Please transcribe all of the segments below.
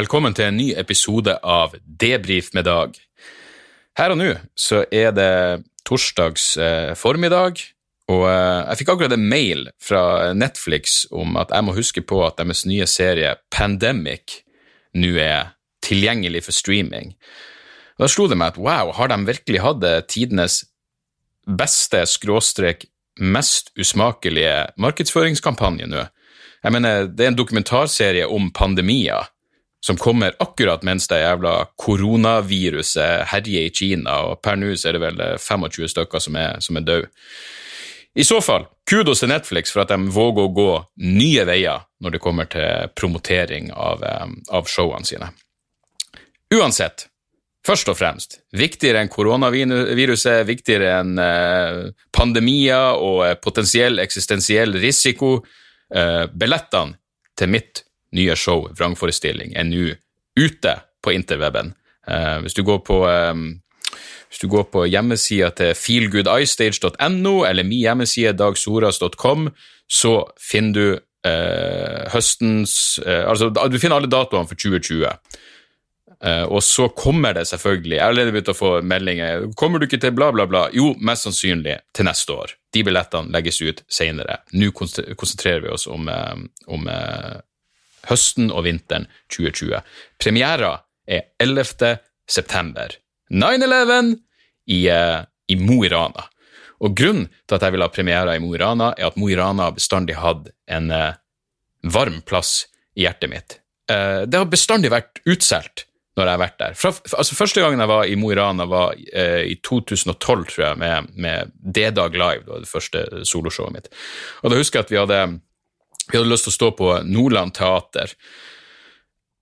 velkommen til en ny episode av Debrif med Dag. Her og nå så er det torsdags eh, formiddag, og eh, jeg fikk akkurat en mail fra Netflix om at jeg må huske på at deres nye serie Pandemic nå er tilgjengelig for streaming. Da slo det meg at wow, har de virkelig hatt tidenes beste skråstrek mest usmakelige markedsføringskampanje nå? Jeg mener, det er en dokumentarserie om pandemier som kommer akkurat mens det jævla koronaviruset herjer i Kina, og per nå er det vel 25 stykker som er, er døde. I så fall, kudos til Netflix for at de våger å gå nye veier når det kommer til promotering av, eh, av showene sine. Uansett, først og fremst, viktigere enn koronaviruset, viktigere enn eh, pandemier og eh, potensiell eksistensiell risiko, eh, billettene til mitt nye show, vrangforestilling, er nå ute på interweben. Eh, hvis du går på eh, hvis du går på hjemmesida til feelgoodistage.no eller min hjemmeside dagsoras.com, så finner du eh, høstens eh, Altså, du finner alle datoene for 2020. Eh, og så kommer det selvfølgelig Jeg har allerede begynt å få meldinger. Kommer du ikke til bla, bla, bla? Jo, mest sannsynlig til neste år. De billettene legges ut senere. Nå konsentrerer vi oss om, uh, om uh, høsten og vinteren 2020. Premiera er 11. september. 9-11 i, i Mo i Rana. Og grunnen til at jeg vil ha premiere i Mo i Rana, er at Mo i Rana bestandig hadde en varm plass i hjertet mitt. det har bestandig vært utsolgt når jeg har vært der. Fra, altså Første gangen jeg var i Mo i Rana, var eh, i 2012, tror jeg, med, med D-Dag Live, det var det første soloshowet mitt. Og Da husker jeg at vi hadde, vi hadde lyst til å stå på Nordland Teater.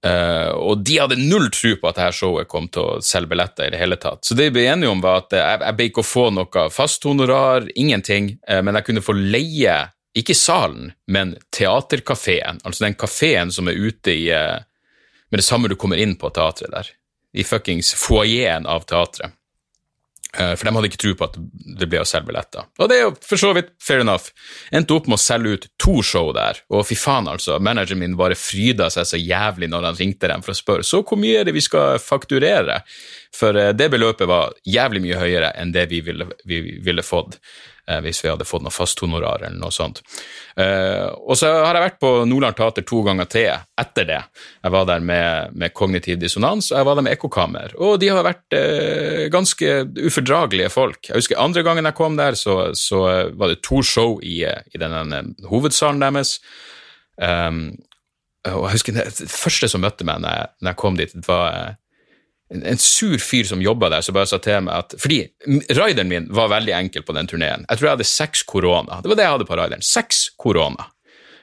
Uh, og de hadde null tro på at dette showet kom til å selge billetter i det hele tatt. Så det vi ble enige om, var at jeg, jeg ble ikke å få noe fast honorar, ingenting, uh, men jeg kunne få leie, ikke salen, men teaterkafeen, altså den kafeen som er ute i med det samme du kommer inn på teatret der. I fuckings foajeen av teatret. Uh, for de hadde ikke tro på at det ble å selge billetter. Og det er jo for så vidt fair enough. Endte opp med å selge ut to show der, og fy faen, altså. Manageren min bare fryda seg så jævlig når han ringte dem for å spørre så hvor mye er det vi skal fakturere. For uh, det beløpet var jævlig mye høyere enn det vi ville, vi ville fått eh, hvis vi hadde fått noe fasthonorar eller noe sånt. Eh, og så har jeg vært på Nordland Teater to ganger til etter det. Jeg var der med, med Kognitiv dissonans, og jeg var der med Ekkokammer. Og de har vært eh, ganske ufordragelige folk. Jeg husker andre gangen jeg kom der, så, så var det to show i, i denne hovedsalen deres. Um, og jeg husker det første som møtte meg når jeg, når jeg kom dit, var en, sur fyr som jobba der, som bare sa til meg at Fordi rideren min var veldig enkel på den turneen. Jeg tror jeg hadde seks korona. Det var det jeg hadde på rideren. Seks korona.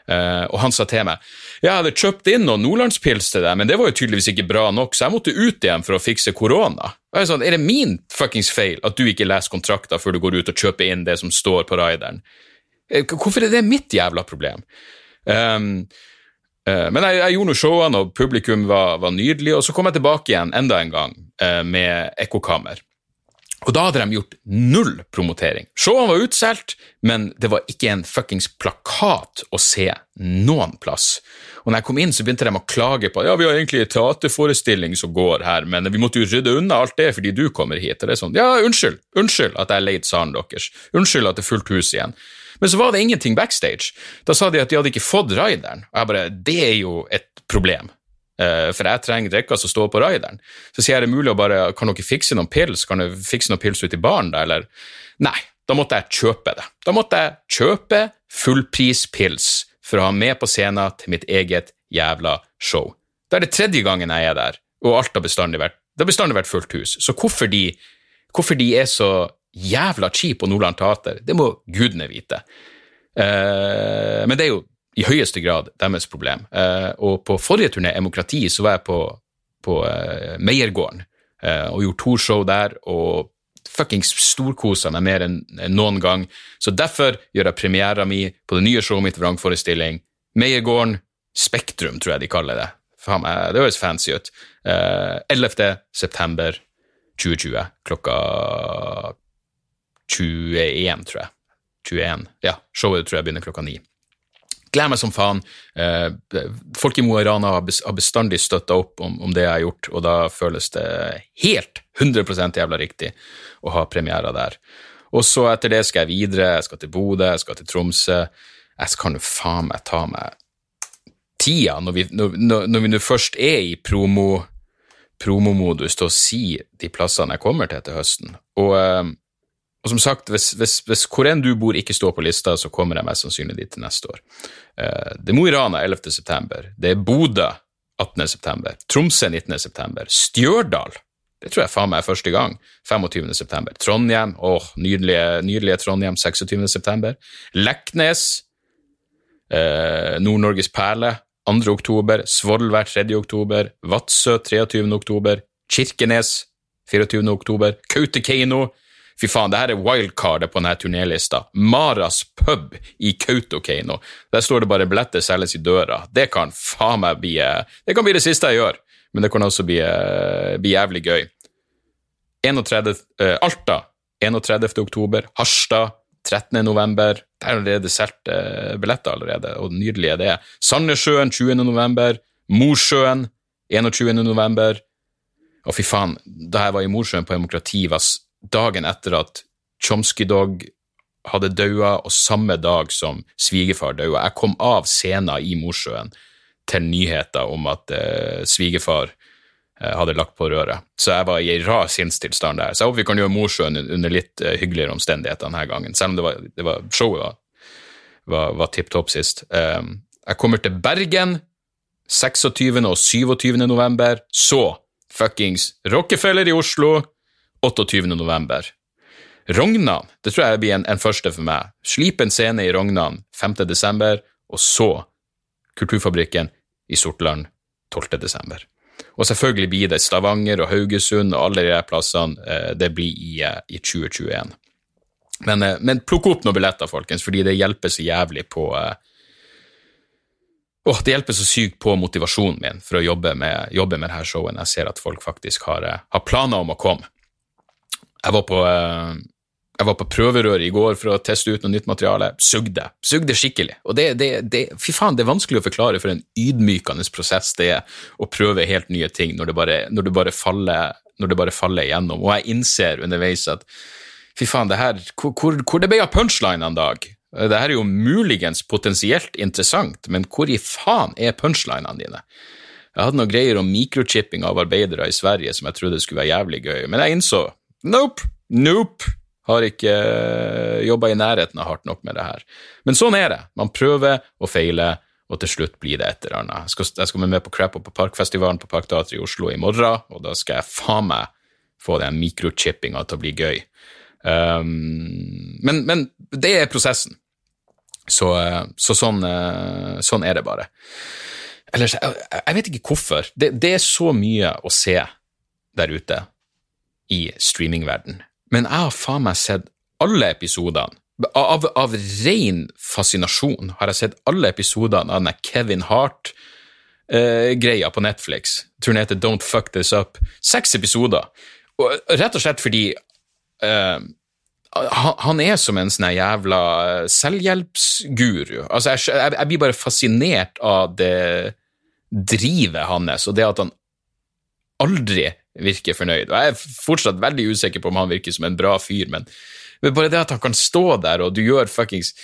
Uh, og han sa til meg jeg hadde kjøpt inn noen nordlandspils til deg, men det var jo tydeligvis ikke bra nok, så jeg måtte ut igjen for å fikse korona. Er, sa, er det min fuckings feil at du ikke leser kontrakter før du går ut og kjøper inn det som står på rideren? Eh, hvorfor er det mitt jævla problem? Um, men jeg, jeg gjorde noe showene, og publikum var, var, nydelig, og så kom jeg tilbake igjen enda en gang eh, med ekkokammer. Og da hadde de gjort null promotering. Showene var utsolgt, men det var ikke en fuckings plakat å se noen plass. Og når jeg kom inn, så begynte de å klage på ja, vi har egentlig en teaterforestilling som går her, men vi måtte jo rydde unna alt det fordi du kommer hit. Og det er sånn, ja, unnskyld, unnskyld at jeg leide salen deres. Unnskyld at det er fullt hus igjen. Men så var det ingenting backstage. Da sa de at de hadde ikke fått rideren. Og jeg bare Det er jo et problem. Uh, for jeg trenger drikker som står på rideren. Så sier jeg er det mulig å bare Kan dere fikse noen pils? Kan du fikse noen pils ut i baren, da, eller? Nei, da måtte jeg kjøpe det. Da måtte jeg kjøpe fullprispils for å ha med på scenen til mitt eget jævla show. Da er det tredje gangen jeg er der, og alt har bestandig vært, det har bestandig vært fullt hus. Så hvorfor de, hvorfor de er så jævla cheap på Nordland Teater, det må gudene vite. Eh, men det er jo i høyeste grad deres problem. Eh, og på forrige turné, Demokrati, så var jeg på, på eh, Meiergården og gjorde to show der, og fuckings storkosa meg mer enn noen gang. Så derfor gjør jeg premiera mi på det nye showet mitt, Vrangforestilling. Meiergården, Spektrum, tror jeg de kaller det. Meg, det høres fancy ut. 11. september 2020 klokka 21, tror jeg. 21. Ja, showet tror jeg begynner klokka ni. Gleder meg som faen. Eh, folk i Mo i Rana har bestandig støtta opp om, det jeg har gjort, og da føles det helt 100% jævla riktig å ha premierer der. Og så etter det skal jeg videre. Jeg skal til Bodø, jeg skal til Tromsø. Jeg skal jo faen meg ta meg tida, når vi nå først er i promo, promomodus, til å si de plassene jeg kommer til til høsten. Og eh, og som sagt, hvis, hvis, hvis, hvor enn du bor ikke står på lista, så kommer jeg mest sannsynlig dit til neste år. Uh, det er Mo i Rana 11. september. Det er Bodø 18. september. Tromsø 19. september. Stjørdal det tror jeg faen meg er første gang. 25. september. Trondheim, åh, nydelige, nydelige Trondheim 26. september. Leknes, uh, Nord-Norges perle 2. oktober. Svolvær 3. oktober. Vadsø 23. oktober. Kirkenes 24. oktober. Kautokeino Fy faen, det her er wildcardet på denne turnélista. Maras pub i Kautokeino. Der står det bare 'billetter selges i døra'. Det kan faen meg bli eh, Det kan bli det siste jeg gjør, men det kan også bli, eh, bli jævlig gøy. 31, uh, eh, Alta 31. oktober. Harstad 13. november. Det er allerede solgt eh, billetter allerede, og nydelig er det. Sandnessjøen 20. november. Mosjøen 21. november. Og fy faen, da jeg var i Mosjøen på Demokrati, var dagen etter at Chomsky Dog hadde daua, og samme dag som svigerfar daua. Jeg kom av scenen i Mosjøen til nyheter om at eh, svigerfar uh, hadde lagt på røret. Så jeg var i ei rar sinnstilstand der. Så jeg håper vi kan gjøre Mosjøen under litt eh, hyggeligere omstendigheter denne gangen, selv om det var, det var showet var, var, var tipp topp sist. Um, jeg kommer til Bergen 26. og 27. november. Så fuckings Rockefeller i Oslo 28. november. Rognan, det tror jeg blir en, en første for meg. Slipen scene i Rognan 5. desember, og så Kulturfabrikken i Sortland 12. desember. Og selvfølgelig blir det Stavanger og Haugesund og alle de plassene. Eh, det blir i, eh, i 2021. Men, eh, men, plukk opp noen billetter, folkens, fordi det hjelper så jævlig på oh, Det hjelper så sykt på motivasjonen min for å jobbe med, jobbe med dette showet. Jeg ser at folk faktisk har, har planer om å komme. Jeg var på, eh, jeg var på prøverør i går for å teste ut noe nytt materiale. Sugde. Sugde skikkelig. Og det, det, det, fy faen, det er vanskelig å forklare for en ydmykende prosess det er å prøve helt nye ting når det bare, når det bare, faller, når det bare faller igjennom. Og jeg innser underveis at fy faen, det her, hvor, hvor, hvor det ble av punchline en dag? Det her er jo muligens potensielt interessant, men hvor i faen er punchlinene dine? Jeg hadde noen greier om mikrochipping av arbeidere i Sverige som jeg trodde skulle være jævlig gøy, men jeg innså Nope. Nope. Har ikke eh, jobba i nærheten av hardt nok med det her. Men sånn er det. Man prøver og feiler, og til slutt blir det et eller annet. Jeg skal, jeg skal være med på Crap på Parkfestivalen på Parkteatret i Oslo i morgen, og da skal jeg faen meg få den mikrochippinga til å bli gøy. Um, men, men, det er prosessen. Så, eh, så sånn, uh, sånn, er det bare. Ellers, jeg, jeg vet ikke hvorfor. Det, det er så mye å se der ute i streamingverden. Men jeg har faen meg sett alle episodene. Av, av ren fascinasjon har jeg sett alle episodene av den Kevin Hart-greia eh, på Netflix. Turen heter Don't Fuck This Up. Seks episoder. Og, rett og slett fordi eh, han, er som en sånn jævla selvhjelpsguru. Altså, jeg, jeg, jeg, blir bare fascinert av det drivet hans, og det at han aldri virker fornøyd. Og jeg er fortsatt veldig usikker på om han virker som en bra fyr, men, men bare det at han kan stå der, og du gjør fuckings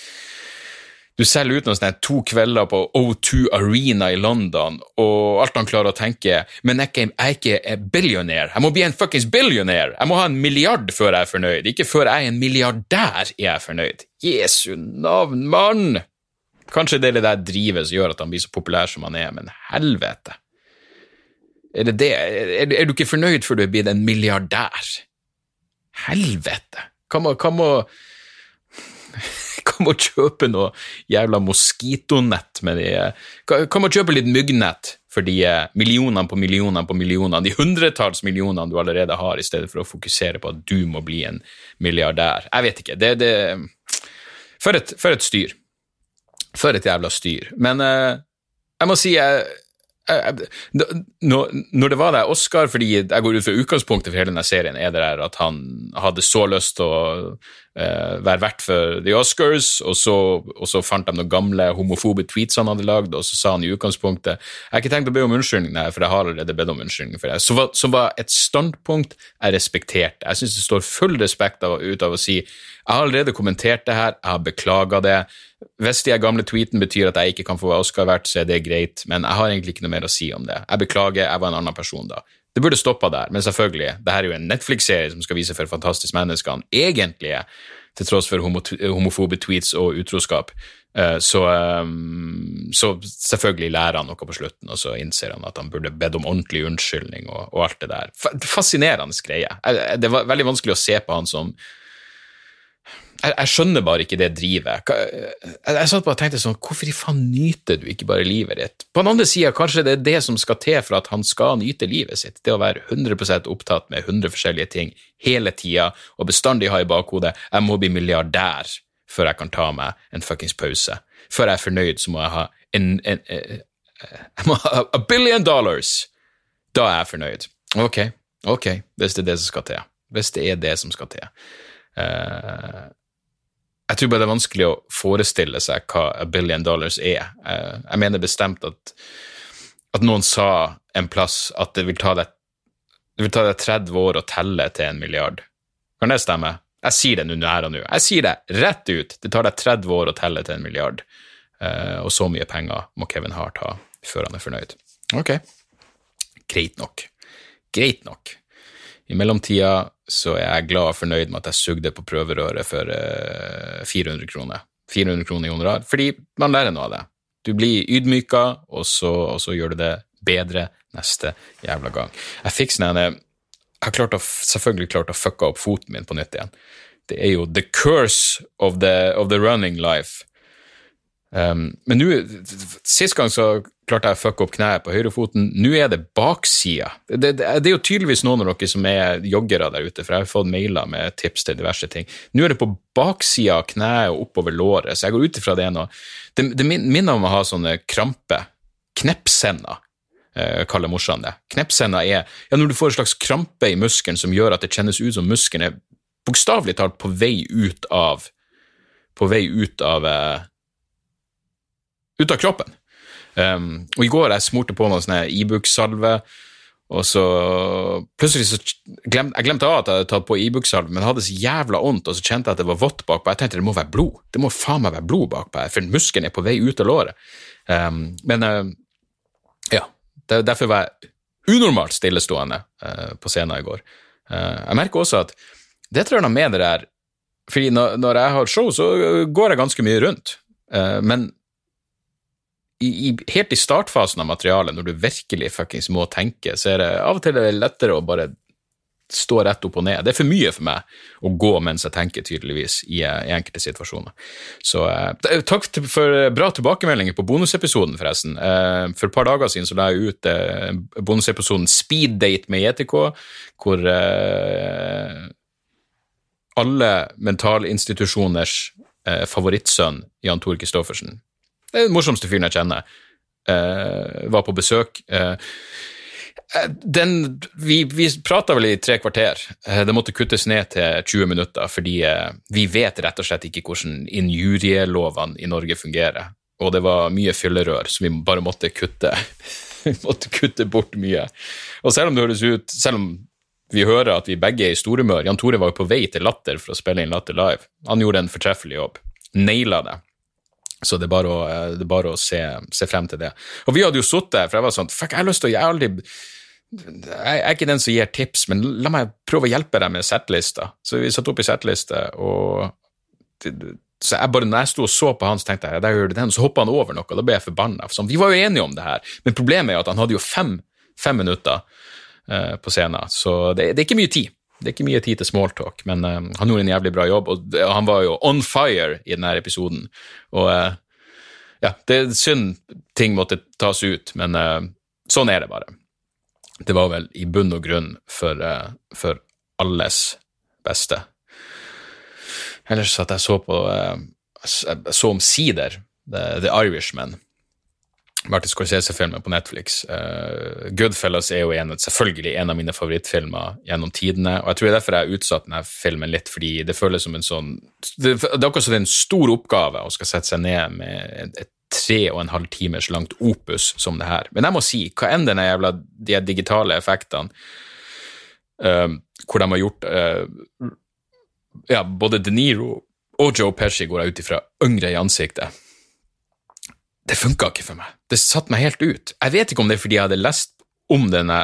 du selger ut noen sånne to kvelder på O2 Arena i London, og alt han klarer å tenke Men jeg er ikke, en billionaire. Jeg må bli en fuckings billionaire. Jeg må ha en milliard før jeg er fornøyd. Ikke før jeg er en milliardær er jeg fornøyd. Jesu navn, mann! Kanskje det er det der drivet som gjør at han blir så populær som han er, men helvete. Er, det? Er, er, du ikke fornøyd før du er blitt en milliardær? Helvete! Hva må, hva Hva må kjøpe noe jævla moskitonett med de Hva, med å kjøpe litt myggnett for de millionene på millionene på millionene, de hundretalls millionene du allerede har, i stedet for å fokusere på at du må bli en milliardær? Jeg vet ikke. Det, det for, et, for et styr. For et jævla styr. Men uh, jeg må si jeg når det var det Oscar, fordi jeg går ut fra utgangspunktet for hele denne serien, er det der at han hadde så lyst til å uh, være vert for The Oscars, og så, og så, fant de noen gamle homofobe tweets han hadde lagd, og så sa han i utgangspunktet Jeg har ikke tenkt å be om unnskyldning, nei, for jeg har allerede bedt om unnskyldning for det. Som var, som var et standpunkt jeg respekterte. Jeg syns det står full respekt av, ut av å si jeg har allerede kommentert det her, jeg har beklaga det. Hvis de gamle tweeten betyr at jeg ikke kan få Oscar verdt, så er det greit, men jeg har egentlig ikke noe mer å si om det. Jeg beklager, jeg var en annen person da. Det burde stoppa der, men selvfølgelig, det her er jo en Netflix-serie som skal vise for fantastiske han egentlig er, til tross for homofobe tweets og utroskap. Eh, så, ehm, så, selvfølgelig lærer han noe på slutten, og så innser han at han burde bedt om ordentlig unnskyldning og, og alt det der. Fascinerende greie. Det var veldig vanskelig å se på han som jeg, jeg, skjønner bare ikke det drivet. Jeg, jeg satt bare og tenkte sånn, hvorfor i faen nyter du ikke bare livet ditt? På den andre sida, kanskje det er det som skal til for at han skal nyte livet sitt. Det å være 100% opptatt med 100 forskjellige ting hele tida og bestandig ha i bakhodet 'jeg må bli milliardær før jeg kan ta meg en fuckings pause'. Før jeg er fornøyd, så må jeg ha en, en, en, en jeg må ha a billion dollars. Da er jeg fornøyd. Ok, ok, hvis det er det som skal til. Hvis det er det som skal til. Uh, jeg tror bare det er vanskelig å forestille seg hva a billion dollars er. Eh, jeg mener bestemt at, at noen sa en plass at det vil ta deg det vil ta deg 30 år å telle til en milliard. Kan det stemme? Jeg sier det nå her og nå. Jeg sier det rett ut. Det tar deg 30 år å telle til en milliard. Uh, og så mye penger må Kevin Hart ha før han er fornøyd. Ok, greit nok. Greit nok. I mellomtida så er jeg glad og fornøyd med at jeg sugde på prøverøret for uh, eh, 400 kroner. 400 kroner i honorar, fordi man lærer noe av det. Du blir ydmyka, og så, og så gjør du det bedre neste jævla gang. Jeg fikk sånn Jeg har klart å, selvfølgelig klart å fucke opp foten min på nytt igjen. Det er jo the curse of the, of the running life. Um, men nå, sist gang så klarte jeg å fucke opp kneet på høyrefoten. Nå er det baksida. Det, det, det, er jo tydeligvis noen av dere som er joggere der ute, for jeg har fått mailer med tips til diverse ting. Nå er det på baksida av kneet og oppover låret, så jeg går ut ifra det nå. Det, det minner om å ha sånne krampe. Knepsender, eh, kaller morsan det. Knepsender er ja, når du får en slags krampe i muskelen som gjør at det kjennes ut som muskelen er bokstavelig talt på vei ut av På vei ut av eh, ut av kroppen. Um, og I går jeg smurte på noe sånn Ibux-salve, og så plutselig så glemte jeg glemte av at jeg hadde tatt på Ibux-salve, men det hadde så jævla vondt, og så kjente jeg at det var vått bakpå. Jeg tenkte det må være blod. Det må faen meg være blod bakpå for muskelen er på vei ut av låret. Um, men uh, ja, derfor var jeg unormalt stillestående uh, på scenen i går. Uh, jeg merker også at det tror jeg med det der fordi når, når, jeg har show, så går jeg ganske mye rundt, men i, helt i startfasen av materialet, når du virkelig fuckings må tenke, så er det av og til lettere å bare stå rett opp og ned. Det er for mye for meg å gå mens jeg tenker, tydeligvis, i, i enkelte situasjoner. Så eh, takk for bra tilbakemeldinger på bonusepisoden, forresten. Eh, for et par dager siden så la jeg ut eh, bonusepisoden Speed Date med JTK, hvor eh, alle mentalinstitusjoners eh, favorittsønn, Jan Tor Kristoffersen, den morsomste fyren jeg kjenner. Uh, var på besøk. Uh, den, vi vi prata vel i tre kvarter. Det måtte kuttes ned til 20 minutter, fordi vi vet rett og slett ikke hvordan injurielovene i Norge fungerer. Og det var mye fyllerør, så vi bare måtte kutte. måtte kutte bort mye. Og selv om det høres ut Selv om vi hører at vi begge er i storhumør Jan Tore var jo på vei til Latter for å spille inn Latter live. Han gjorde en fortreffelig jobb. Naila det. Så det er bare å, eh, er bare å se, se, frem til det. Og vi hadde jo sittet for jeg var sånn Fuck, jeg har lyst til å Jeg aldri jeg er ikke den som gir tips, men la meg prøve å hjelpe deg med settlista. Så vi satte opp i settliste, og så jeg bare, når jeg sto og så på han, så tenkte jeg der gjør du den, så hoppa han over noe, og da ble jeg forbanna. Sånn, vi var jo enige om det her, men problemet er at han hadde jo fem, fem minutter uh, på scenen, så det, det, er ikke mye tid. Det er ikke mye tid til smalltalk, men uh, han gjorde en jævlig bra jobb, og, og han var jo on fire i denne episoden. Og uh, ja, det er synd ting måtte tas ut, men uh, sånn er det bare. Det var vel i bunn og grunn for, for alles beste. Ellers at jeg så på Jeg så omsider The, The Irishman. Martin Scorsese-filmer på Netflix. Uh, Goodfellas er jo en, selvfølgelig en av mine favorittfilmer gjennom tidene. og Jeg tror er derfor jeg har utsatt denne filmen litt, fordi det føles som en sånn Det, det er akkurat som det er en stor oppgave å skal sette seg ned med et, et tre og en halv timers langt opus som det her. Men jeg må si, hva enn denne jævla de digitale effektene uh, hvor de har gjort uh, ja, både De Niro og Joe Pesci går jeg ut ifra yngre i ansiktet det funka ikke for meg. Det satte meg helt ut. Jeg vet ikke om det er fordi jeg hadde lest om denne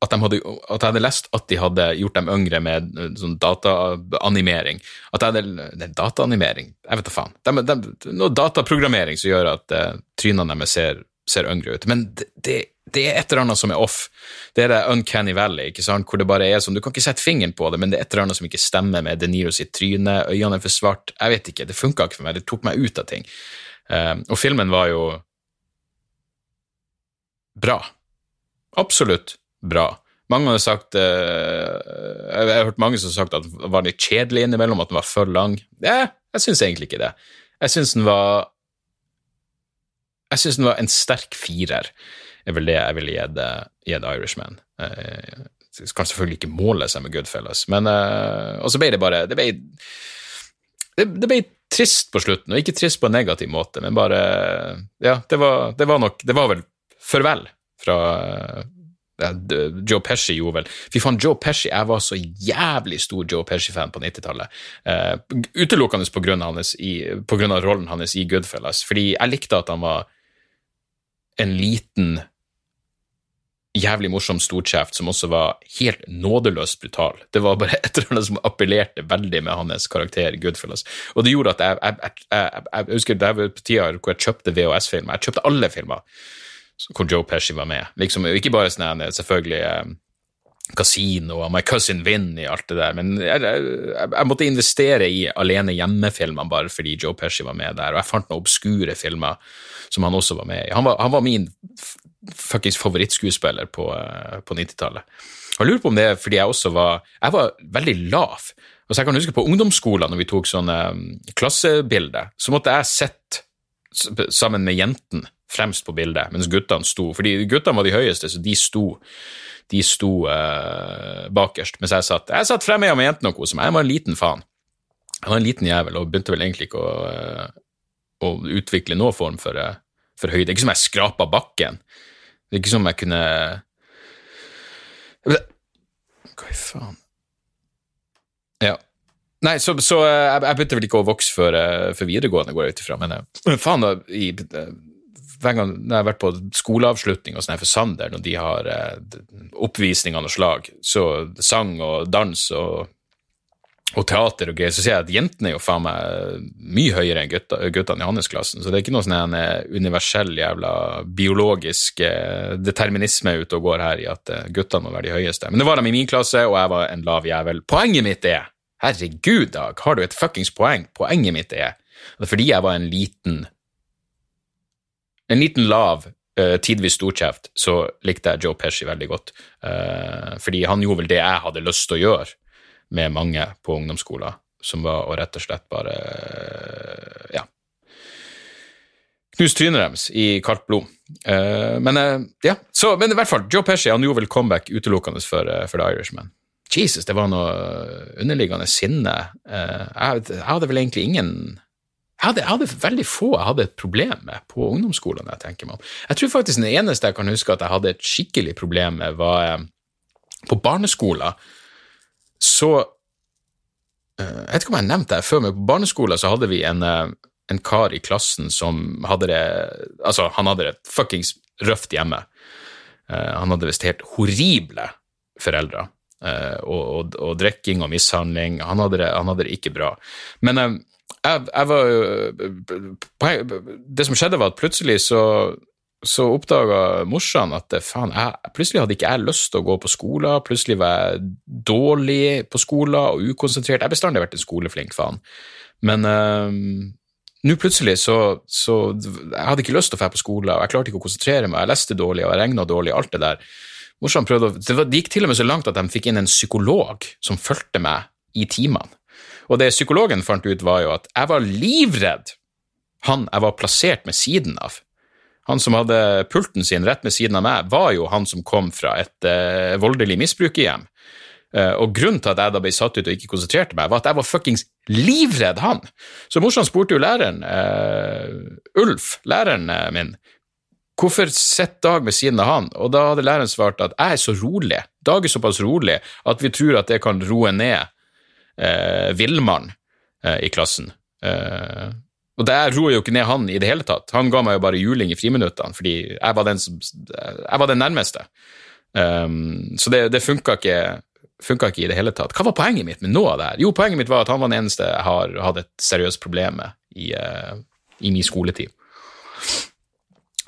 at, de hadde, at jeg hadde lest at de hadde gjort dem yngre med eh, sånn dataanimering. At jeg hadde det er Dataanimering? Jeg vet da faen. De, de, noe dataprogrammering som gjør at uh, trynene deres ser, ser, yngre ut. Men det, det, er et eller annet som er off. Det er det Uncanny Valley, ikke sant? hvor det bare er sånn Du kan ikke sette fingeren på det, men det er et eller annet som ikke stemmer med De Niro sitt tryne. Øynene er for svart. Jeg vet ikke. Det funka ikke for meg. Det tok meg ut av ting. Um, og filmen var jo bra. Absolutt bra. Mange har sagt uh, Jeg har hørt mange som har sagt at den var litt kjedelig innimellom, at den var for lang. Ja, jeg syns egentlig ikke det. Jeg syns den var Jeg syns den var en sterk firer, er vel det jeg ville gitt Irishman. Jeg kan selvfølgelig ikke måle seg med Goodfellas, men Og så ble det bare Det ble, det, det ble trist på slutten, og ikke trist på en negativ måte, men bare Ja, det var, det var nok Det var vel farvel fra ja, Joe Pesci gjorde vel Fy faen, Joe Pesci Jeg var så jævlig stor Joe Pesci-fan på 90-tallet. Uh, utelukkende på grunn, hans i, på grunn av rollen hans i Goodfellas, fordi jeg likte at han var en liten jævlig morsom storkjeft som også var helt nådeløst brutal. Det var bare et eller annet som appellerte veldig med hans karakter Goodfellas. Og det gjorde at jeg, jeg, jeg, jeg husker det var på tida hvor jeg kjøpte VHS-filmer. Jeg kjøpte alle filmer hvor Joe Pesci var med. Liksom, ikke bare sånn selvfølgelig um, Casino og My Cousin Vin i alt det der, men jeg, jeg måtte investere i alene hjemme-filmene bare fordi Joe Pesci var med der, og jeg fant noen obskure filmer som han også var med i. Han var, han var min fuckings favorittskuespiller på, uh, på 90-tallet. Jeg lurer på om det er fordi jeg også var Jeg var veldig lav. Altså jeg kan huske På ungdomsskolen, når vi tok sånne um, klassebilder, så måtte jeg sitte sammen med jentene fremst på bildet, mens guttene sto Fordi guttene var de høyeste, så de sto, de sto uh, bakerst. Mens jeg satt Jeg satt fremme med jentene og koste meg. Jeg var en liten faen. Jeg var en liten jævel og begynte vel egentlig ikke å, uh, å utvikle noen form for, uh, Det er Ikke som jeg skrapa bakken. Det er ikke som jeg kunne Hva i faen Ja. Nei, så, så eh, jeg, jeg, begynte vel ikke å vokse før, eh, for videregående, går jeg ut ifra, men uh, faen, da, i, hver gang jeg har vært på skoleavslutning og sånn for Sander, når de har oppvisning av noe slag, så sang og dans og og teater og greier, så ser jeg at jentene er jo faen meg mye høyere enn gutta, guttene i hans klassen. Så det er ikke noe sånn eh, universell jævla biologisk eh, determinisme ute og går her i at eh, guttene må være de høyeste. Men det var de i min klasse, og jeg var en lav jævel. Poenget mitt er Herregud, Dag, har du et fuckings poeng? Poenget mitt er at fordi jeg var en liten En liten lav tidvis storkjeft, så likte jeg Joe Pesci veldig godt. fordi han gjorde vel det jeg hadde lyst til å gjøre med mange på ungdomsskoler, som var å rett og slett bare ja, knuse trynet deres i kaldt blod. Uh, men uh, ja, så, men i hvert fall, Joe Pesci han gjorde vel comeback utelukkende for, uh, for The Irishman. Jesus, det var noe underliggende sinne. Jeg, hadde vel egentlig ingen jeg hadde, jeg hadde, veldig få jeg hadde et problem med på ungdomsskolen. Jeg tenker meg om. Jeg tror faktisk den eneste jeg kan huske at jeg hadde et skikkelig problem med, var på barneskolen så eh, Jeg vet ikke om jeg har nevnt det før, men på barneskolen så hadde vi en, eh, en kar i klassen som hadde det Altså, han hadde det fuckings røft hjemme. Eh, han hadde visst helt horrible foreldre. Og, og, og, drikking og mishandling. Han hadde, det, han hadde det ikke bra. Men jeg, jeg var Det som skjedde, var at plutselig så så oppdaga morsan at faen, jeg, plutselig hadde ikke jeg lyst til å gå på skolen. Plutselig var jeg dårlig på skolen og ukonsentrert. Jeg har bestandig vært en skoleflink faen. Men øh, nå plutselig så, så Jeg hadde ikke lyst til å dra på skolen, og jeg klarte ikke å konsentrere meg. Jeg leste dårlig, og jeg regna dårlig, alt det der. Morsan prøvde å, det, var, det gikk til og med så langt at de fikk inn en psykolog som fulgte meg i timene. Og det psykologen fant ut, var jo at jeg var livredd han jeg var plassert med siden av Han som hadde pulten sin rett ved siden av meg, var jo han som kom fra et uh, voldelig misbrukerhjem. Uh, og grunnen til at jeg da ble satt ut og ikke konsentrerte meg, var at jeg var fuckings livredd han. Så morsan spurte jo læreren, uh, Ulf, læreren min, hvorfor sitter Dag ved siden av han? Og da hadde læreren svart at jeg er så rolig, Dag er såpass rolig at vi tror at det kan roe ned uh, villmann i klassen. Uh, og det roer jo ikke ned han i det hele tatt. Han ga meg jo bare juling i friminuttene, fordi jeg var den, som, jeg var den nærmeste. Um, så det, det funka ikke, ikke, i det hele tatt. Hva var poenget mitt med noe av det her? Jo, poenget mitt var at han var den eneste jeg har hatt et seriøst problem med i, uh, i min skoletid.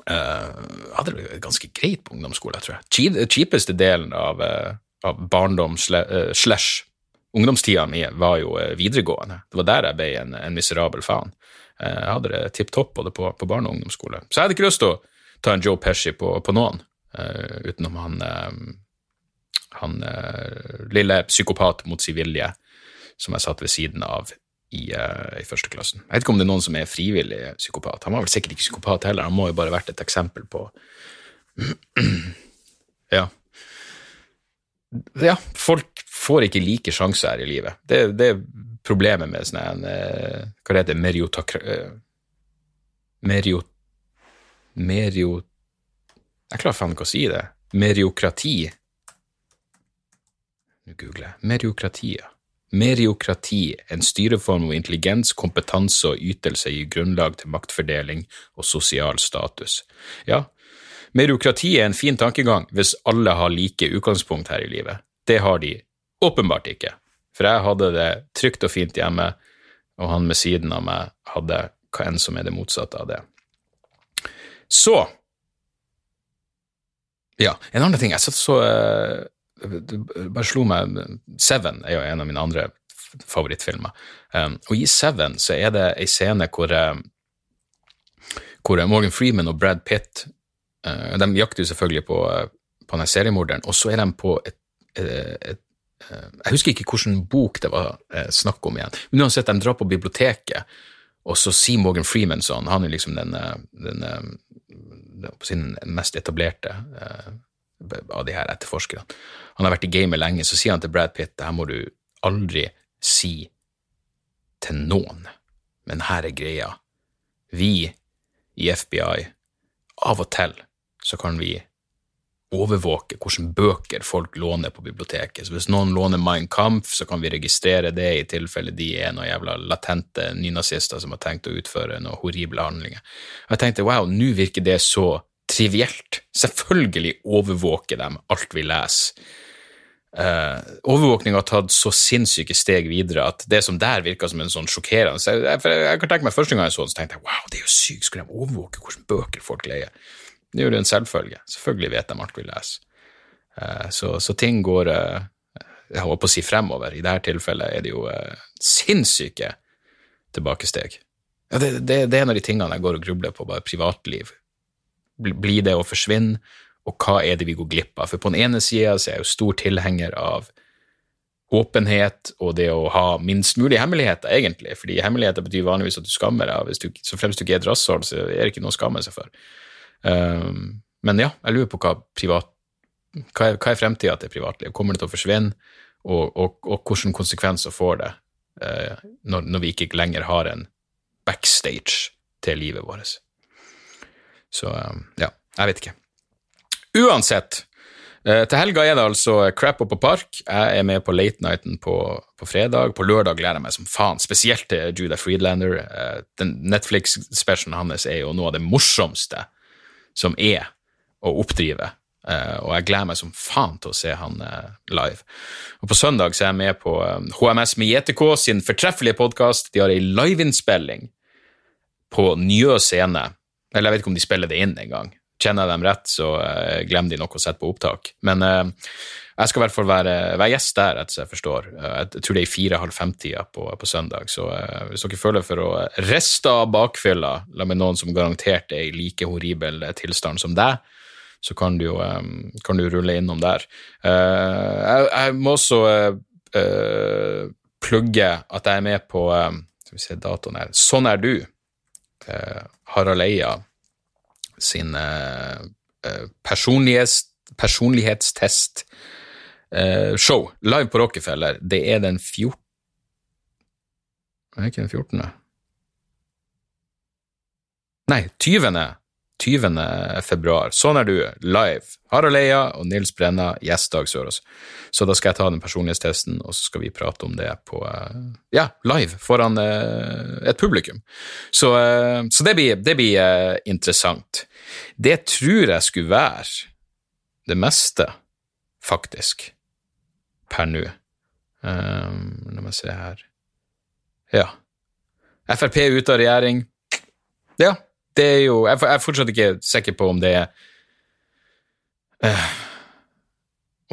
Uh, hadde det ganske greit på ungdomsskolen, tror jeg. Cheapeste delen av, uh, av barndom slash ungdomstida mi var jo videregående. Det var der jeg ble en, en miserabel faen. Eh, jeg hadde det tipp topp både på, på barne- og ungdomsskole. Så jeg hadde ikke lyst til å ta en Joe Pesci på, på noen, uh, utenom han, uh, han uh, lille psykopat mot sin vilje som jeg satt ved siden av i, i første klassen. Jeg vet ikke om det er noen som er frivillig psykopat. Han var vel sikkert ikke psykopat heller, han må jo bare vært et eksempel på Ja. Ja, folk får ikke like sjanser her i livet. Det, det problemet med sånn en eh, Hva heter det? Meriotakra... Meriot... merio... Merio... Jeg klarer faen ikke å si det. Meriokrati. Nå googler jeg. Meriokrati, ja. Meriokrati, en styreform hvor intelligens, kompetanse og ytelse gir grunnlag til maktfordeling og sosial status. Ja, meriokrati er en fin tankegang hvis alle har like utgangspunkt her i livet. Det har de åpenbart ikke. For jeg hadde det trygt og fint hjemme, og han ved siden av meg hadde hva enn som er det motsatte av det. Så Ja, en annen ting. Jeg satt så Det bare slo meg Seven er jo en av mine andre favorittfilmer. Um, og i Seven så er det ei scene hvor, uh, hvor Morgan Freeman og Brad Pitt De jakter jo selvfølgelig på, på denne seriemorderen, og så er de på et, et, Eh, jeg husker ikke hvilken bok det var eh, snakk om igjen, men uansett, de drar på biblioteket, og så sier Morgan Freeman sånn, han er liksom den, eh, den, den mest etablerte av de her etterforskerne. Han har vært i gamet lenge, så sier han til Brad Pitt det her må du aldri si til noen, men her er greia. Vi i FBI, av og til så kan vi overvåke hvilke bøker folk låner på biblioteket. Så hvis noen låner Mein Kampf, så kan vi registrere det i tilfelle de er noen jævla latente nynazister som har tenkt å utføre noen horrible handlinger. Og jeg tenkte wow, nå virker det så trivielt. Selvfølgelig overvåker dem alt vi leser. Uh, overvåkning har tatt så sinnssyke steg videre at det som der virka som en sånn sjokkerende jeg, jeg, jeg, kan tenke meg Første gang jeg så den, så tenkte jeg wow, det er jo sykt, skulle de overvåke hvilke bøker folk leier? Det er jo en selvfølge. Selvfølgelig vet de alt vi leser. Eh, så, så, ting går eh, jeg holdt på å si fremover. I dette tilfellet er det jo eh, sinnssyke tilbakesteg. Ja, det, det, det, er en av de tingene jeg går og grubler på, bare privatliv. Blir det å forsvinne, og hva er det vi går glipp av? For på den ene sida er jeg jo stor tilhenger av åpenhet og det å ha minst mulig hemmeligheter, egentlig. Fordi hemmeligheter betyr vanligvis at du skammer deg. Du, så fremst du ikke er et rasshold, så er det ikke noe å skamme seg for. Ehm, men ja, jeg lurer på hva privat hva er, hva er fremtida til privatliv? Kommer det til å forsvinne, og, og, og hvilke konsekvenser får det uh, når, når, vi ikke lenger har en backstage til livet vårt? Så um, ja, jeg vet ikke. Uansett, uh, til helga er det altså Crap på Park. Jeg er med på Late Nighten på, på, fredag. På lørdag gleder jeg meg som faen, spesielt til Judah Friedlander. Uh, den Netflix-specialen hans er jo noe av det morsomste som er å oppdrive. Uh, og jeg gleder meg som faen til å se han uh, live. Og På søndag så er jeg med på um, eh, HMS med JTK sin fortreffelige podkast. De har ei liveinnspilling på Njø scene. Eller jeg vet ikke om de spiller det inn engang. Kjenner jeg dem rett, så uh, glemmer de nok å sette på opptak. Men jeg skal i hvert fall være, være gjest der, etter jeg forstår. Jeg tror det er i fire-halv fem-tida på, på, søndag. Så uh, hvis dere føler for å riste av bakfylla la med noen som garantert er i like horribel tilstand som deg, så kan du jo um, kan du rulle innom der. Uh, jeg, jeg, må også plugge at jeg er med på Skal vi se datoen her. Sånn er du. Harald Eia sin uh, personlighets, personlighetstest-show live på Rockefeller. Det er den 14. Er ikke den 14.? Nei, 20. 20. februar. Sånn er du, live. Harald Eia og Nils Brenna, gjestdag Sørås. Så da skal jeg ta den personlighetstesten, og så skal vi prate om det på eh, Ja, live, foran uh, et publikum. Så, uh, så det blir, det blir interessant. Det tror jeg skulle være det meste, faktisk, per nå. la meg se her Ja. Frp er ute av regjering. Ja, det er jo Jeg er fortsatt ikke sikker på om det er uh,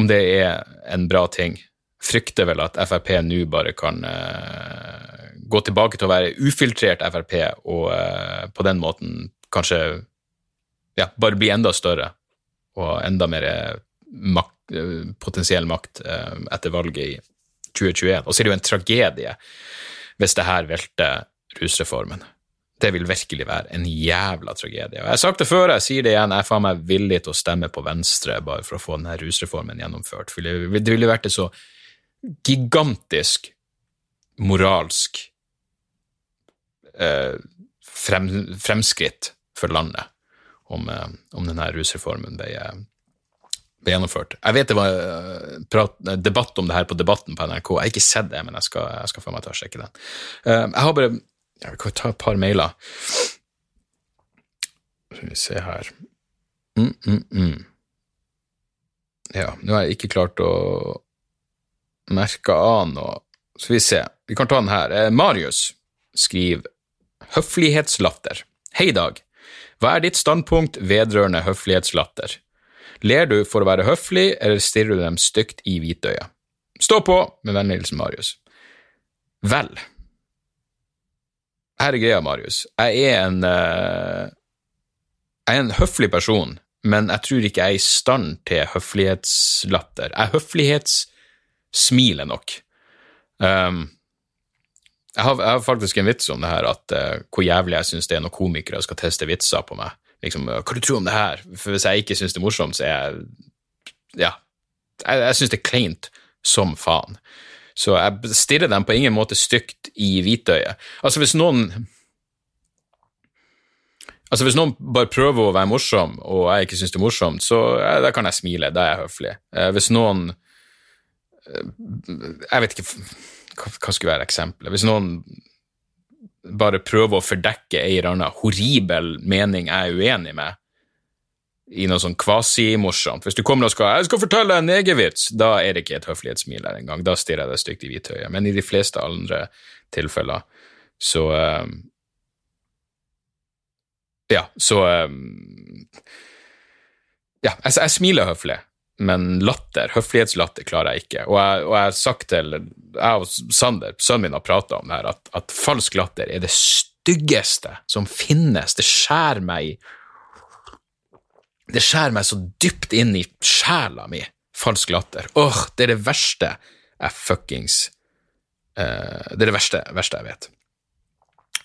Om det er en bra ting. Frykter vel at Frp nå bare kan uh, gå tilbake til å være ufiltrert Frp, og uh, på den måten kanskje ja, bare bli enda større og enda mer makt, potensiell makt etter valget i 2021. Og så er det jo en tragedie hvis det her velter rusreformen det vil virkelig være en jævla tragedie. Og Jeg har sagt det før, jeg sier det igjen, jeg er faen meg villig til å stemme på Venstre bare for å få denne rusreformen gjennomført. Det ville vært et så gigantisk moralsk eh, frem, fremskritt for landet om, eh, om denne rusreformen ble, ble, gjennomført. Jeg vet det var eh, prat, debatt om det her på Debatten på NRK, jeg har ikke sett det, men jeg skal, jeg skal få meg til å sjekke den. Eh, jeg har bare ja, Vi kan ta et par mailer. Skal vi se her mm, mm, mm. Ja, nå har jeg ikke klart å merke av noe. Så vi se. Vi kan ta den her. Eh, Marius skriver høflighetslatter. Hei, Dag. Hva er ditt standpunkt vedrørende høflighetslatter? Ler du for å være høflig, eller stirrer du dem stygt i hvitøyet? Stå på! Med vennlig hilsen Marius. Vel, her er greia, Marius. Jeg er en uh, Jeg er en høflig person, men jeg tror ikke jeg er i stand til høflighetslatter. Jeg høflighetssmiler nok. Um, jeg, har, jeg har, faktisk en vits om det her, at uh, hvor jævlig jeg syns det er når komikere skal teste vitser på meg. Liksom, Hva du tror om det her? For Hvis jeg ikke syns det er morsomt, så er jeg Ja. Jeg, jeg syns det er kleint som faen. Så jeg stirrer dem på ingen måte stygt i hvitøyet. Altså, hvis noen Altså, Hvis noen bare prøver å være morsom, og jeg ikke syns det er morsomt, så ja, da kan jeg smile. Da er jeg høflig. Eh, hvis noen eh, Jeg vet ikke hva skulle være eksempelet? Hvis noen bare prøver å fordekke ei eller annen horribel mening jeg er uenig med, i noe sånn kvasimorsomt. Hvis du kommer og skal 'Jeg skal fortelle en negervits', da er det ikke et høflighetssmil her engang. Da stirrer jeg deg stygt i hvithøyet. Men i de fleste andre tilfeller så um, Ja, så um, Ja, jeg, jeg, smiler høflig, men latter, høflighetslatter, klarer jeg ikke. Og jeg, og jeg har sagt til Jeg og Sander, sønnen min, har prata om det her, at, at falsk latter er det styggeste som finnes. Det skjærer meg i det skjærer meg så dypt inn i sjela mi. Falsk latter. Åh, det er det verste jeg fuckings uh, Det er det verste, verste jeg vet.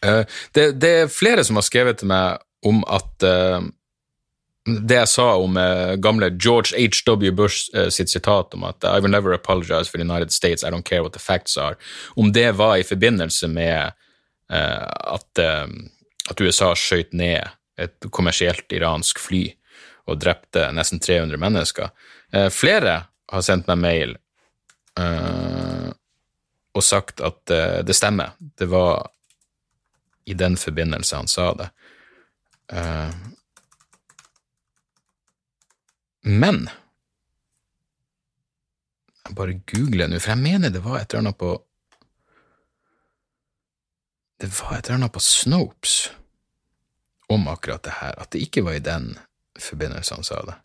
Uh, det, det, er flere som har skrevet til meg om at uh, det jeg sa om gamle George H.W. Bush sitt sitat om at I will never apologize for the United States, I don't care what the facts are, om det var i forbindelse med at, at USA skjøt ned et kommersielt iransk fly og drepte nesten 300 mennesker. Eh, flere har sendt meg mail uh, og sagt at uh, det stemmer. Det var i den forbindelse han sa det. Men Jeg bare googler nå, for jeg mener det var et eller annet på Det var et eller annet på Snopes om akkurat det her, at det ikke var i den forbindelse han sa det.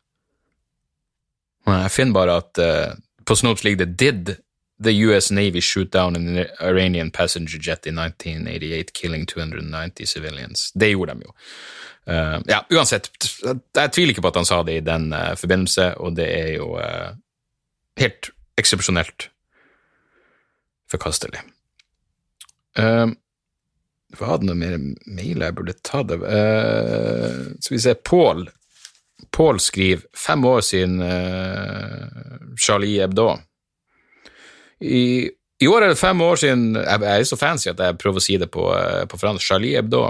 Men Jeg finner bare at uh, på Snopes ligger det Did the US Navy shoot down an Iranian passenger jet in 1988, killing 290 civilians? Det gjorde de jo. Uh, ja, uansett, jeg tviler ikke på at han sa det i den uh, forbindelse, og det er jo uh, helt eksepsjonelt forkastelig. Var det noe mer mail jeg burde ta det uh, Skal vi se, Pål. Pål skriver fem år siden uh, Charlie Hebdo. I, I, år er det fem år siden Jeg, jeg er så fancy at jeg prøver å si det på, uh, på fransk. Charlie Hebdo.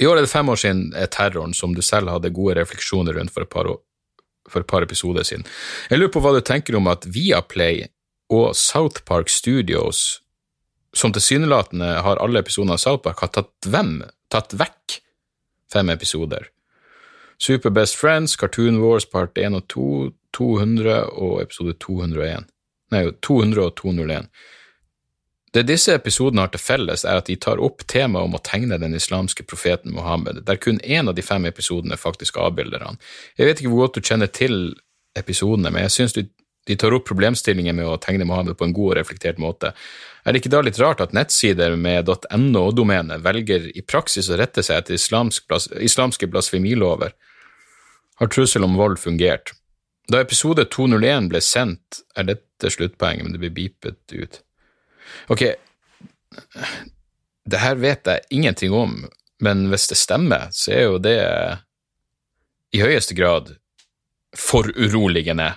I år er det fem år siden terroren som du selv hadde gode refleksjoner rundt for et par, for et par episoder siden. Jeg lurer på hva du tenker om at Viaplay og South Park Studios som tilsynelatende har alle episodene av South Park, har tatt, hvem, tatt vekk fem episoder. Super Best Friends, Cartoon Wars part 1 og 2, 200 og episode 201. Nei, 200 og 201. Det disse episodene har til felles, er at de tar opp temaet om å tegne den islamske profeten Mohammed, der kun én av de fem episodene faktisk avbilder han. Jeg vet ikke hvor godt du kjenner til episodene, men jeg syns de, tar opp problemstillinger med å tegne Mohammed på en god og reflektert måte. Er det ikke da litt rart at nettsider med .no-domene velger i praksis å rette seg etter islamske blasfemilover? Har trussel om vold fungert? Da episode 201 ble sendt, er dette sluttpoenget, men det blir beepet ut. Ok, det her vet jeg ingenting om, men hvis det stemmer, så er jo det i høyeste grad foruroligende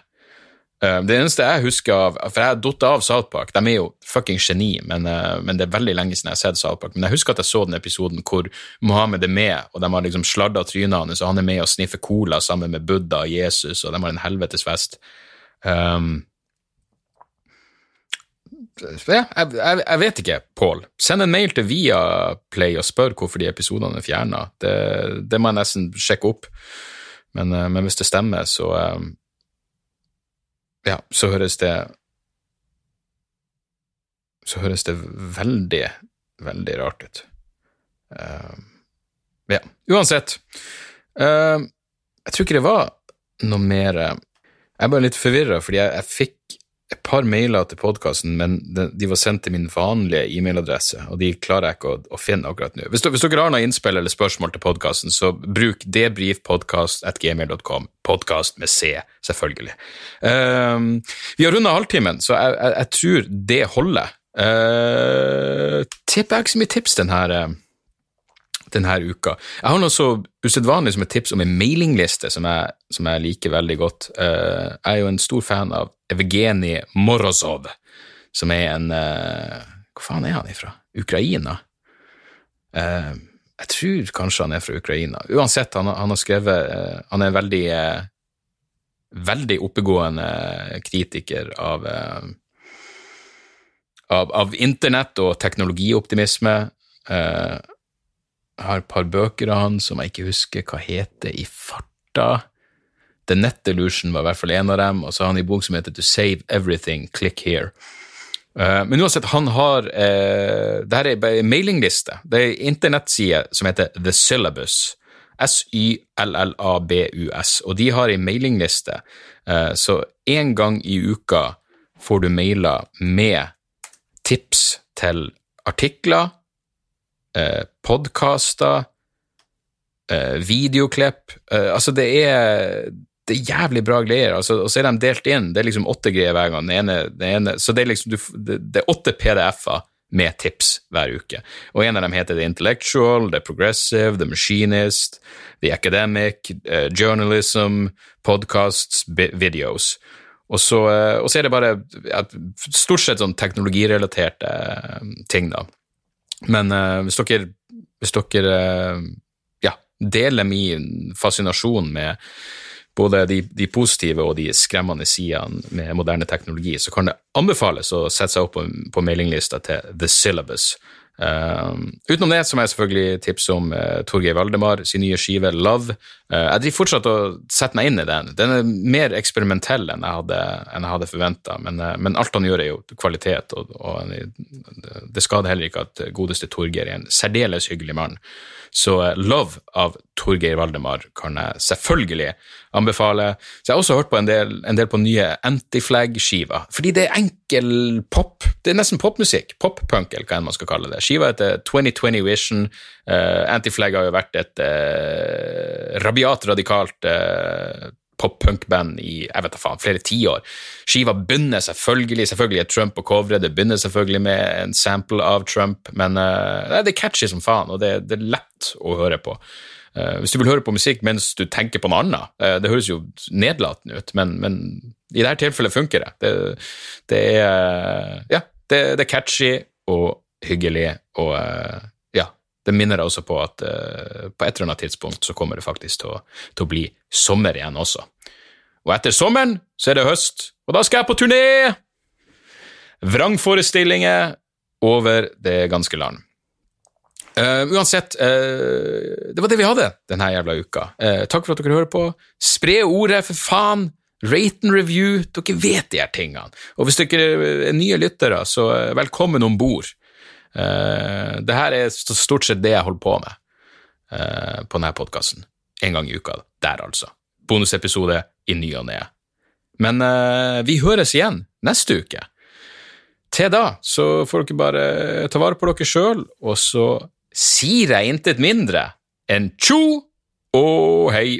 det eneste jeg husker av For jeg datt av South Park. De er jo fucking geni, men, eh, men, det er veldig lenge siden jeg har sett South Park. Men jeg husker at jeg så den episoden hvor Mohammed er med, og de har liksom sladda trynet hans, og han er med og sniffer cola sammen med Buddha og Jesus, og de har en helvetes fest. Um, ja, jeg, jeg, jeg, vet ikke, Pål. Send en mail til Viaplay og spør hvorfor de episodene er fjerna. Det, det, må jeg nesten sjekke opp. Men, eh, men hvis det stemmer, så um, ja, så høres det Så høres det veldig, veldig rart ut. Uh, ja, uansett. Uh, jeg tror ikke det var noe mer Jeg er bare litt forvirra, fordi jeg, jeg fikk et par mailer til podkasten, men de, var sendt til min vanlige e-mailadresse, og de klarer jeg ikke å, å finne akkurat nå. Hvis, hvis, dere har noen innspill eller spørsmål til podkasten, så bruk debrifpodkast.gmail.com. Podkast med C, selvfølgelig. Um, vi har runda halvtimen, så jeg, jeg, jeg, tror det holder. Uh, tipper jeg ikke så mye tips denne, denne uka. Jeg har noe så usedvanlig som et tips om en mailingliste som jeg, som jeg liker veldig godt. Uh, jeg er jo en stor fan av Evgenij Morozov, som er en uh, Hvor faen er han ifra? Ukraina? Uh, jeg tror kanskje han er fra Ukraina. Uansett, han, han har skrevet uh, Han er en veldig veldig oppegående kritiker av, av, av internett og teknologioptimisme. Jeg har et par bøker av han som jeg ikke husker hva heter i farta. The Net Illusion var i hvert fall en av dem, og så har han en bok som heter To Save Everything, Click Here. Uh, men uansett, han har uh, Det her er en mailingliste. Det er en internettside som heter The Syllabus. S-y-l-l-a-b-u-s. Og de har ei mailingliste, uh, så én gang i uka får du mailer med tips til artikler, uh, podkaster, videoklipp Altså, det er det er jævlig bra greier. Altså, og så er de delt inn. Det er liksom åtte greier hver gang. Den ene, den ene, så det er liksom det, er åtte PDF-er med tips hver uke. Og en av dem heter The Intellectual, The Progressive, The Machinist, The Academic, uh, Journalism, Podcasts, videos. Og så, uh, er det bare ja, stort sett sånn teknologirelaterte uh, ting, da. Men hvis dere, hvis dere ja, deler min fascinasjon med både de, de, positive og de skremmende sidene med moderne teknologi, så kan det anbefales å sette seg opp på, på mailinglista til The Syllabus. Uh, utenom det så må jeg selvfølgelig tipse om uh, Torgeir Valdemar sin nye skive Love. Uh, jeg driver fortsatt og setter meg inn i den. Den er mer eksperimentell enn jeg hadde, enn hadde forventa, men, uh, men, alt han gjør, er jo kvalitet, og, og det skader heller ikke at godeste Torgeir er en særdeles hyggelig mann. Så Love av Torgeir Valdemar kan jeg selvfølgelig anbefale. Så Jeg har også hørt på en del, en del på nye Antiflag-skiver, fordi det er enkel pop. Det er nesten popmusikk. Pop-punk, eller hva enn man skal kalle det. Skiva heter 2020 Vision. Uh, Antiflag har jo vært et uh, radikalt eh, pop-punk-band i jeg vet da faen, flere tiår. Skiva begynner selvfølgelig selvfølgelig er Trump på coveret, det begynner selvfølgelig med en sample av Trump, men eh, det er catchy som faen, og det, det er lett å høre på. Uh, hvis du vil høre på musikk mens du tenker på noe annet, uh, det høres jo nedlatende ut, men, men, i dette tilfellet funker det. Det, det er Ja, det, det, er catchy og hyggelig, og ja, det minner deg også på at på et eller annet tidspunkt så kommer det faktisk til å, til å bli sommer igjen også. Og etter sommeren så er det høst, og da skal jeg på turné! Vrangforestillinger over det ganske land. Uh, uansett, uh, det var det vi hadde denne jævla uka. Uh, takk for at dere hører på. Spre ordet, for faen! Rate and review. Dere vet de her tingene. Og hvis dere er nye lyttere, så velkommen om bord. Uh, det her er stort sett det jeg holder på med på denne podkasten. En gang i uka. Der, altså. Bonusepisode i ny og ne. Men vi høres igjen neste uke. Til da så får dere bare ta vare på dere sjøl, og så sier jeg intet mindre enn tjo og hei.